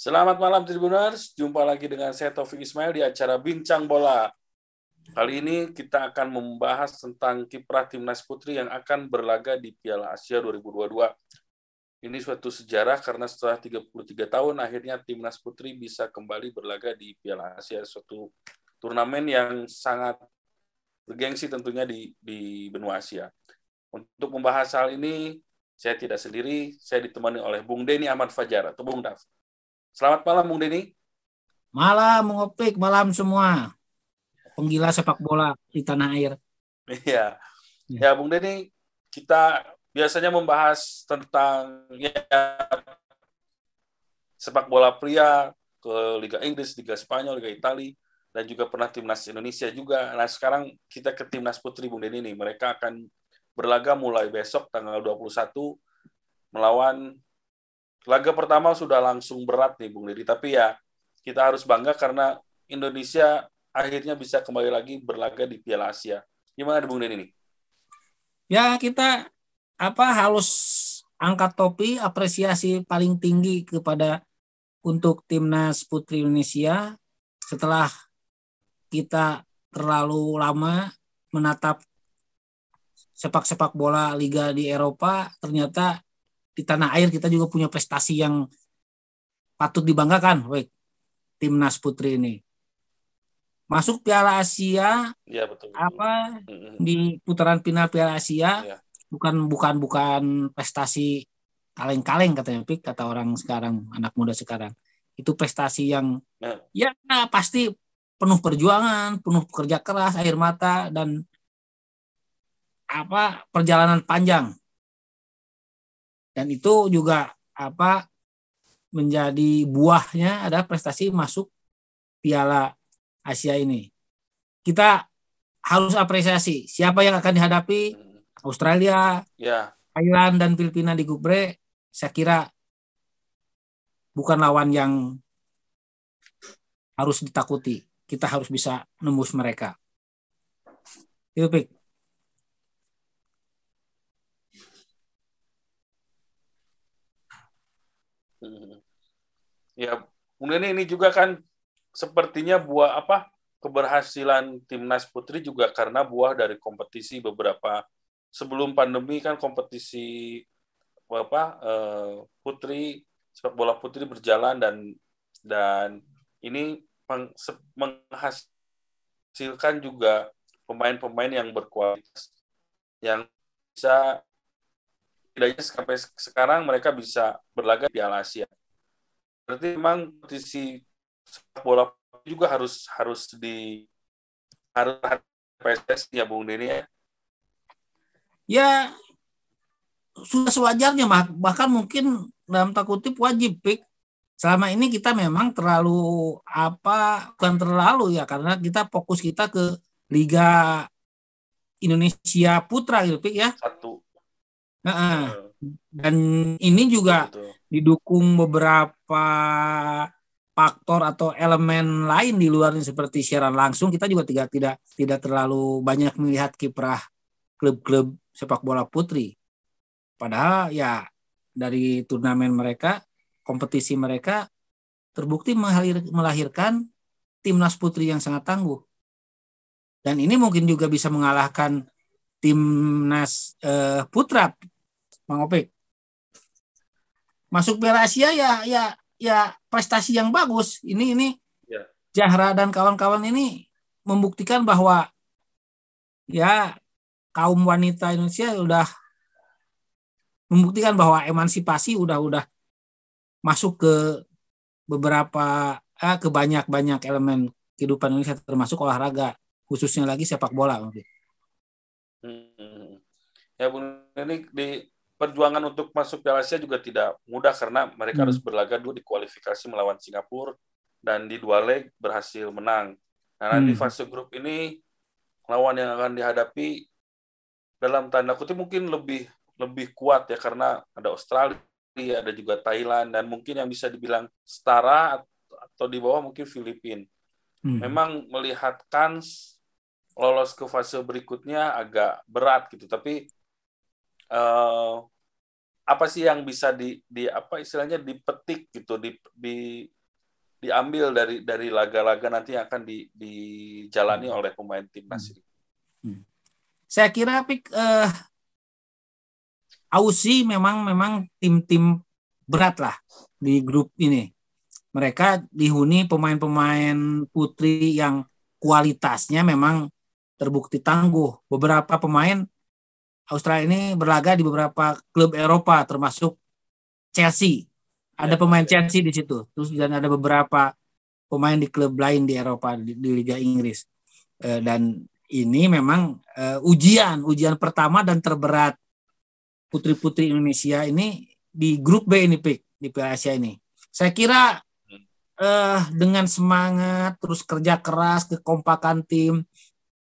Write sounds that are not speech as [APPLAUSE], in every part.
Selamat malam Tribuners, jumpa lagi dengan saya Taufik Ismail di acara Bincang Bola. Kali ini kita akan membahas tentang kiprah timnas putri yang akan berlaga di Piala Asia 2022. Ini suatu sejarah karena setelah 33 tahun akhirnya timnas putri bisa kembali berlaga di Piala Asia, suatu turnamen yang sangat bergengsi tentunya di, di benua Asia. Untuk membahas hal ini, saya tidak sendiri, saya ditemani oleh Bung Denny Ahmad Fajar atau Bung Daf. Selamat malam Bung Denny. Malam Bung Opik, malam semua. Penggila sepak bola di tanah air. Iya. Ya, Bung Denny, kita biasanya membahas tentang ya, sepak bola pria ke Liga Inggris, Liga Spanyol, Liga Italia, dan juga pernah timnas Indonesia juga. Nah, sekarang kita ke timnas putri Bung Denny nih. Mereka akan berlaga mulai besok tanggal 21 melawan laga pertama sudah langsung berat nih Bung Dedi, tapi ya kita harus bangga karena Indonesia akhirnya bisa kembali lagi berlaga di Piala Asia. Gimana Bung Dedi ini? Ya kita apa harus angkat topi apresiasi paling tinggi kepada untuk timnas putri Indonesia setelah kita terlalu lama menatap sepak-sepak bola liga di Eropa ternyata di tanah air kita juga punya prestasi yang patut dibanggakan, baik timnas putri ini. Masuk Piala Asia, ya, betul, betul. apa di putaran final Piala Asia, ya. bukan bukan bukan prestasi kaleng-kaleng katanya Pik, kata orang sekarang anak muda sekarang. Itu prestasi yang ya, ya pasti penuh perjuangan, penuh kerja keras, air mata dan apa perjalanan panjang dan itu juga apa menjadi buahnya ada prestasi masuk Piala Asia ini. Kita harus apresiasi siapa yang akan dihadapi Australia, ya. Thailand dan Filipina di grup B. Saya kira bukan lawan yang harus ditakuti. Kita harus bisa nembus mereka. Itu Pik. Ya, kemudian ini juga kan sepertinya buah apa keberhasilan timnas putri juga karena buah dari kompetisi beberapa sebelum pandemi kan kompetisi apa eh, putri sepak bola putri berjalan dan dan ini menghasilkan juga pemain-pemain yang berkualitas yang bisa tidaknya sampai sekarang mereka bisa berlaga di Piala Asia berarti memang posisi sepak bola juga harus harus di harus PSS ya Bung Deni ya. Ya sudah sewajarnya bahkan mungkin dalam tak kutip wajib pik. Selama ini kita memang terlalu apa bukan terlalu ya karena kita fokus kita ke Liga Indonesia Putra gitu pik ya. Satu nah, dan ini juga Betul didukung beberapa faktor atau elemen lain di luarnya seperti siaran langsung kita juga tidak tidak tidak terlalu banyak melihat kiprah klub-klub sepak bola putri. Padahal ya dari turnamen mereka, kompetisi mereka terbukti melahirkan timnas putri yang sangat tangguh. Dan ini mungkin juga bisa mengalahkan timnas eh, putra, Bang Opik masuk Piala Asia ya ya ya prestasi yang bagus. Ini ini ya. Jahra dan kawan-kawan ini membuktikan bahwa ya kaum wanita Indonesia sudah membuktikan bahwa emansipasi udah udah masuk ke beberapa eh, ke banyak-banyak elemen kehidupan Indonesia termasuk olahraga khususnya lagi sepak bola mungkin. Hmm. Ya Bu ini di perjuangan untuk masuk Piala Asia juga tidak mudah karena mereka hmm. harus berlaga dulu di kualifikasi melawan Singapura dan di dua leg berhasil menang. Nah, hmm. di fase grup ini lawan yang akan dihadapi dalam tanda kutip mungkin lebih lebih kuat ya karena ada Australia, ada juga Thailand dan mungkin yang bisa dibilang setara atau di bawah mungkin Filipina. Hmm. Memang melihat kans lolos ke fase berikutnya agak berat gitu, tapi uh, apa sih yang bisa di, di apa istilahnya dipetik gitu di, di diambil dari dari laga-laga nanti yang akan di, dijalani hmm. oleh pemain timnas ini. Hmm. Saya kira pik uh, Aussie memang memang tim-tim berat lah di grup ini. Mereka dihuni pemain-pemain putri yang kualitasnya memang terbukti tangguh. Beberapa pemain Australia ini berlaga di beberapa klub Eropa termasuk Chelsea. Ada ya, pemain ya. Chelsea di situ. Terus dan ada beberapa pemain di klub lain di Eropa di, di Liga Inggris. E, dan ini memang e, ujian, ujian pertama dan terberat putri-putri Indonesia ini di grup B ini Pik, di Piala Asia ini. Saya kira eh, dengan semangat terus kerja keras, kekompakan tim,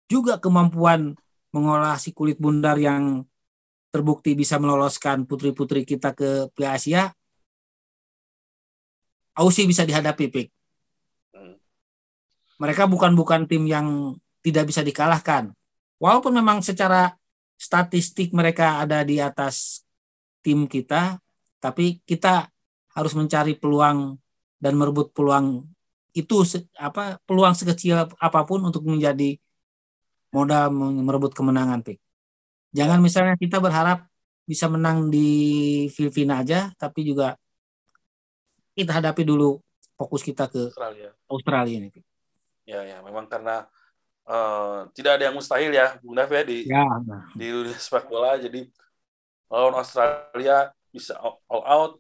juga kemampuan mengolah si kulit bundar yang terbukti bisa meloloskan putri-putri kita ke Piala Asia, Aussie bisa dihadapi, Pik. Hmm. Mereka bukan bukan tim yang tidak bisa dikalahkan. Walaupun memang secara statistik mereka ada di atas tim kita, tapi kita harus mencari peluang dan merebut peluang itu apa peluang sekecil apa pun untuk menjadi modal merebut kemenangan, Pik. Jangan misalnya kita berharap bisa menang di Filipina aja, tapi juga kita hadapi dulu fokus kita ke Australia, Australia ini. Pik. Ya, ya, memang karena uh, tidak ada yang mustahil ya, Bung Dave ya di ya. di sepak bola. Jadi lawan Australia bisa all out,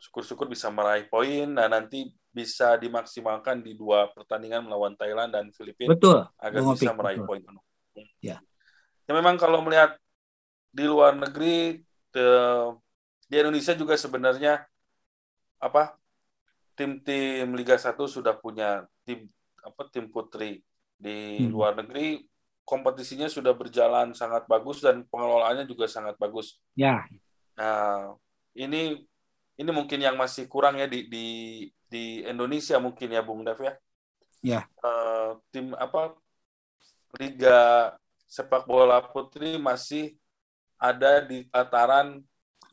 syukur-syukur bisa meraih poin. Nah nanti bisa dimaksimalkan di dua pertandingan melawan Thailand dan Filipina betul agar Bung bisa meraih poin penuh. Ya. ya memang kalau melihat di luar negeri di Indonesia juga sebenarnya apa tim-tim Liga 1 sudah punya tim apa tim putri di hmm. luar negeri kompetisinya sudah berjalan sangat bagus dan pengelolaannya juga sangat bagus. Ya. Nah, ini ini mungkin yang masih kurang ya di di di Indonesia mungkin ya Bung Dev ya. Ya. Uh, tim apa Liga sepak bola putri masih ada di tataran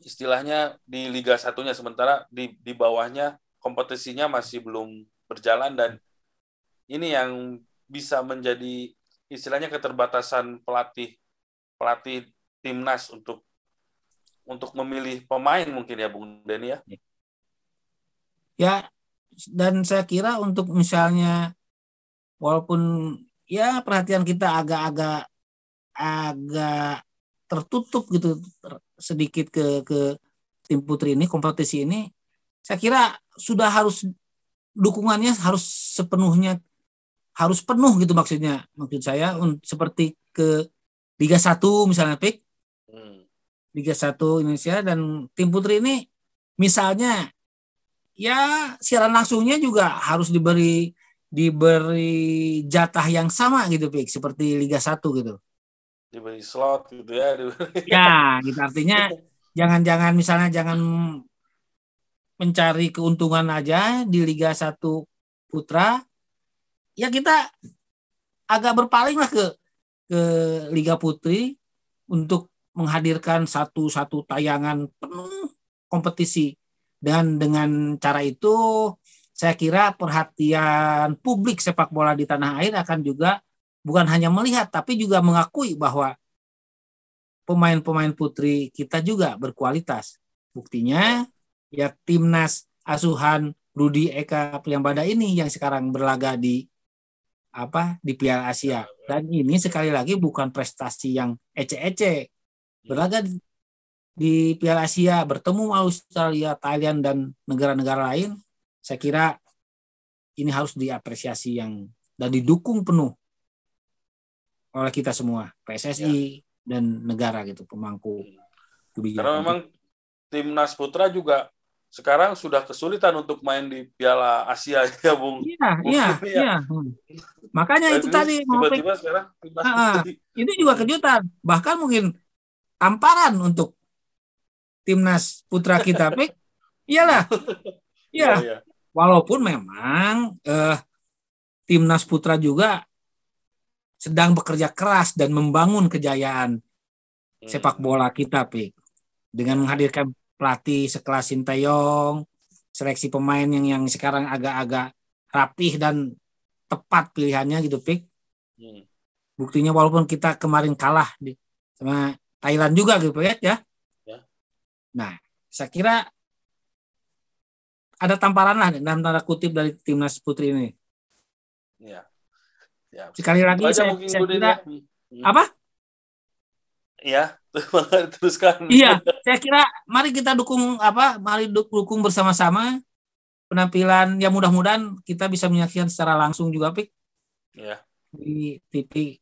istilahnya di Liga satunya sementara di di bawahnya kompetisinya masih belum berjalan dan ini yang bisa menjadi istilahnya keterbatasan pelatih pelatih timnas untuk untuk memilih pemain mungkin ya Bung Denny ya. Ya, dan saya kira untuk misalnya walaupun ya perhatian kita agak-agak agak tertutup gitu sedikit ke ke tim putri ini kompetisi ini saya kira sudah harus dukungannya harus sepenuhnya harus penuh gitu maksudnya maksud saya seperti ke Liga 1 misalnya Pik hmm. Liga 1 Indonesia dan tim putri ini misalnya ya siaran langsungnya juga harus diberi diberi jatah yang sama gitu Pik seperti Liga 1 gitu. Diberi slot gitu ya. Ya, gitu artinya jangan-jangan misalnya jangan mencari keuntungan aja di Liga 1 Putra. Ya kita agak berpaling lah ke ke Liga Putri untuk menghadirkan satu-satu tayangan penuh kompetisi dan dengan cara itu saya kira perhatian publik sepak bola di tanah air akan juga bukan hanya melihat tapi juga mengakui bahwa pemain-pemain putri kita juga berkualitas. Buktinya ya timnas asuhan Rudi Eka Priambada ini yang sekarang berlaga di apa di Piala Asia. Dan ini sekali lagi bukan prestasi yang ece-ece. Berlaga di Piala Asia bertemu Australia, Thailand dan negara-negara lain, saya kira ini harus diapresiasi yang dan didukung penuh oleh kita semua, PSSI ya. dan negara gitu pemangku kebijakan. Karena memang timnas putra juga sekarang sudah kesulitan untuk main di Piala Asia [LAUGHS] ya Bung. Iya, iya, iya. Makanya itu tadi tiba-tiba sekarang nah, itu juga kejutan. Bahkan mungkin tamparan untuk timnas putra kita, Pik. Iyalah. Iya. Ya, ya. Walaupun memang eh, timnas putra juga sedang bekerja keras dan membangun kejayaan hmm. sepak bola kita, Pik. dengan menghadirkan pelatih sekelas Sintayong, seleksi pemain yang yang sekarang agak-agak rapih dan tepat pilihannya gitu, Pik. Hmm. Buktinya walaupun kita kemarin kalah di sama Thailand juga gitu ya, ya. Ya. Nah, saya kira ada tamparan lah dalam tanda kutip dari timnas putri ini. Ya. ya. Sekali lagi saya, saya kira ya. hmm. apa? Iya, [LAUGHS] teruskan. Iya, saya kira mari kita dukung apa? Mari dukung bersama-sama penampilan yang mudah-mudahan kita bisa menyaksikan secara langsung juga, Pik. Iya. Di TV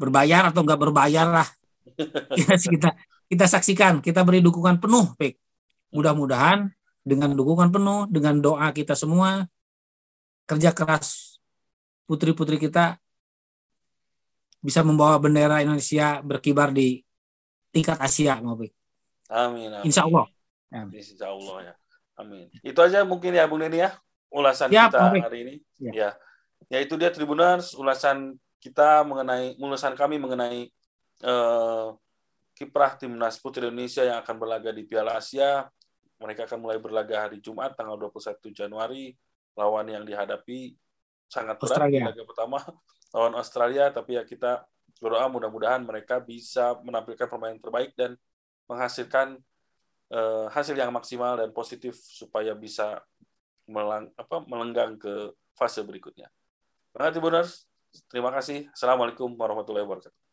berbayar atau enggak berbayar lah. [LAUGHS] kita, kita kita saksikan, kita beri dukungan penuh, Pik. Mudah-mudahan dengan dukungan penuh, dengan doa kita semua, kerja keras putri-putri kita bisa membawa bendera Indonesia berkibar di tingkat Asia maupun Amin, amin. Insya Allah. Amin. Insya Allah ya. Amin. Itu aja mungkin ya Bung Neni ya ulasan ya, kita hari ini. Ya. ya. Ya itu dia Tribuners ulasan kita mengenai ulasan kami mengenai uh, kiprah timnas putri Indonesia yang akan berlaga di Piala Asia. Mereka akan mulai berlaga hari Jumat tanggal 21 Januari. Lawan yang dihadapi sangat berat Australia. laga pertama [LAUGHS] lawan Australia tapi ya kita berdoa mudah-mudahan mereka bisa menampilkan permainan terbaik dan menghasilkan uh, hasil yang maksimal dan positif supaya bisa melang, apa, melenggang ke fase berikutnya. Terima kasih, Terima kasih. Assalamualaikum warahmatullahi wabarakatuh.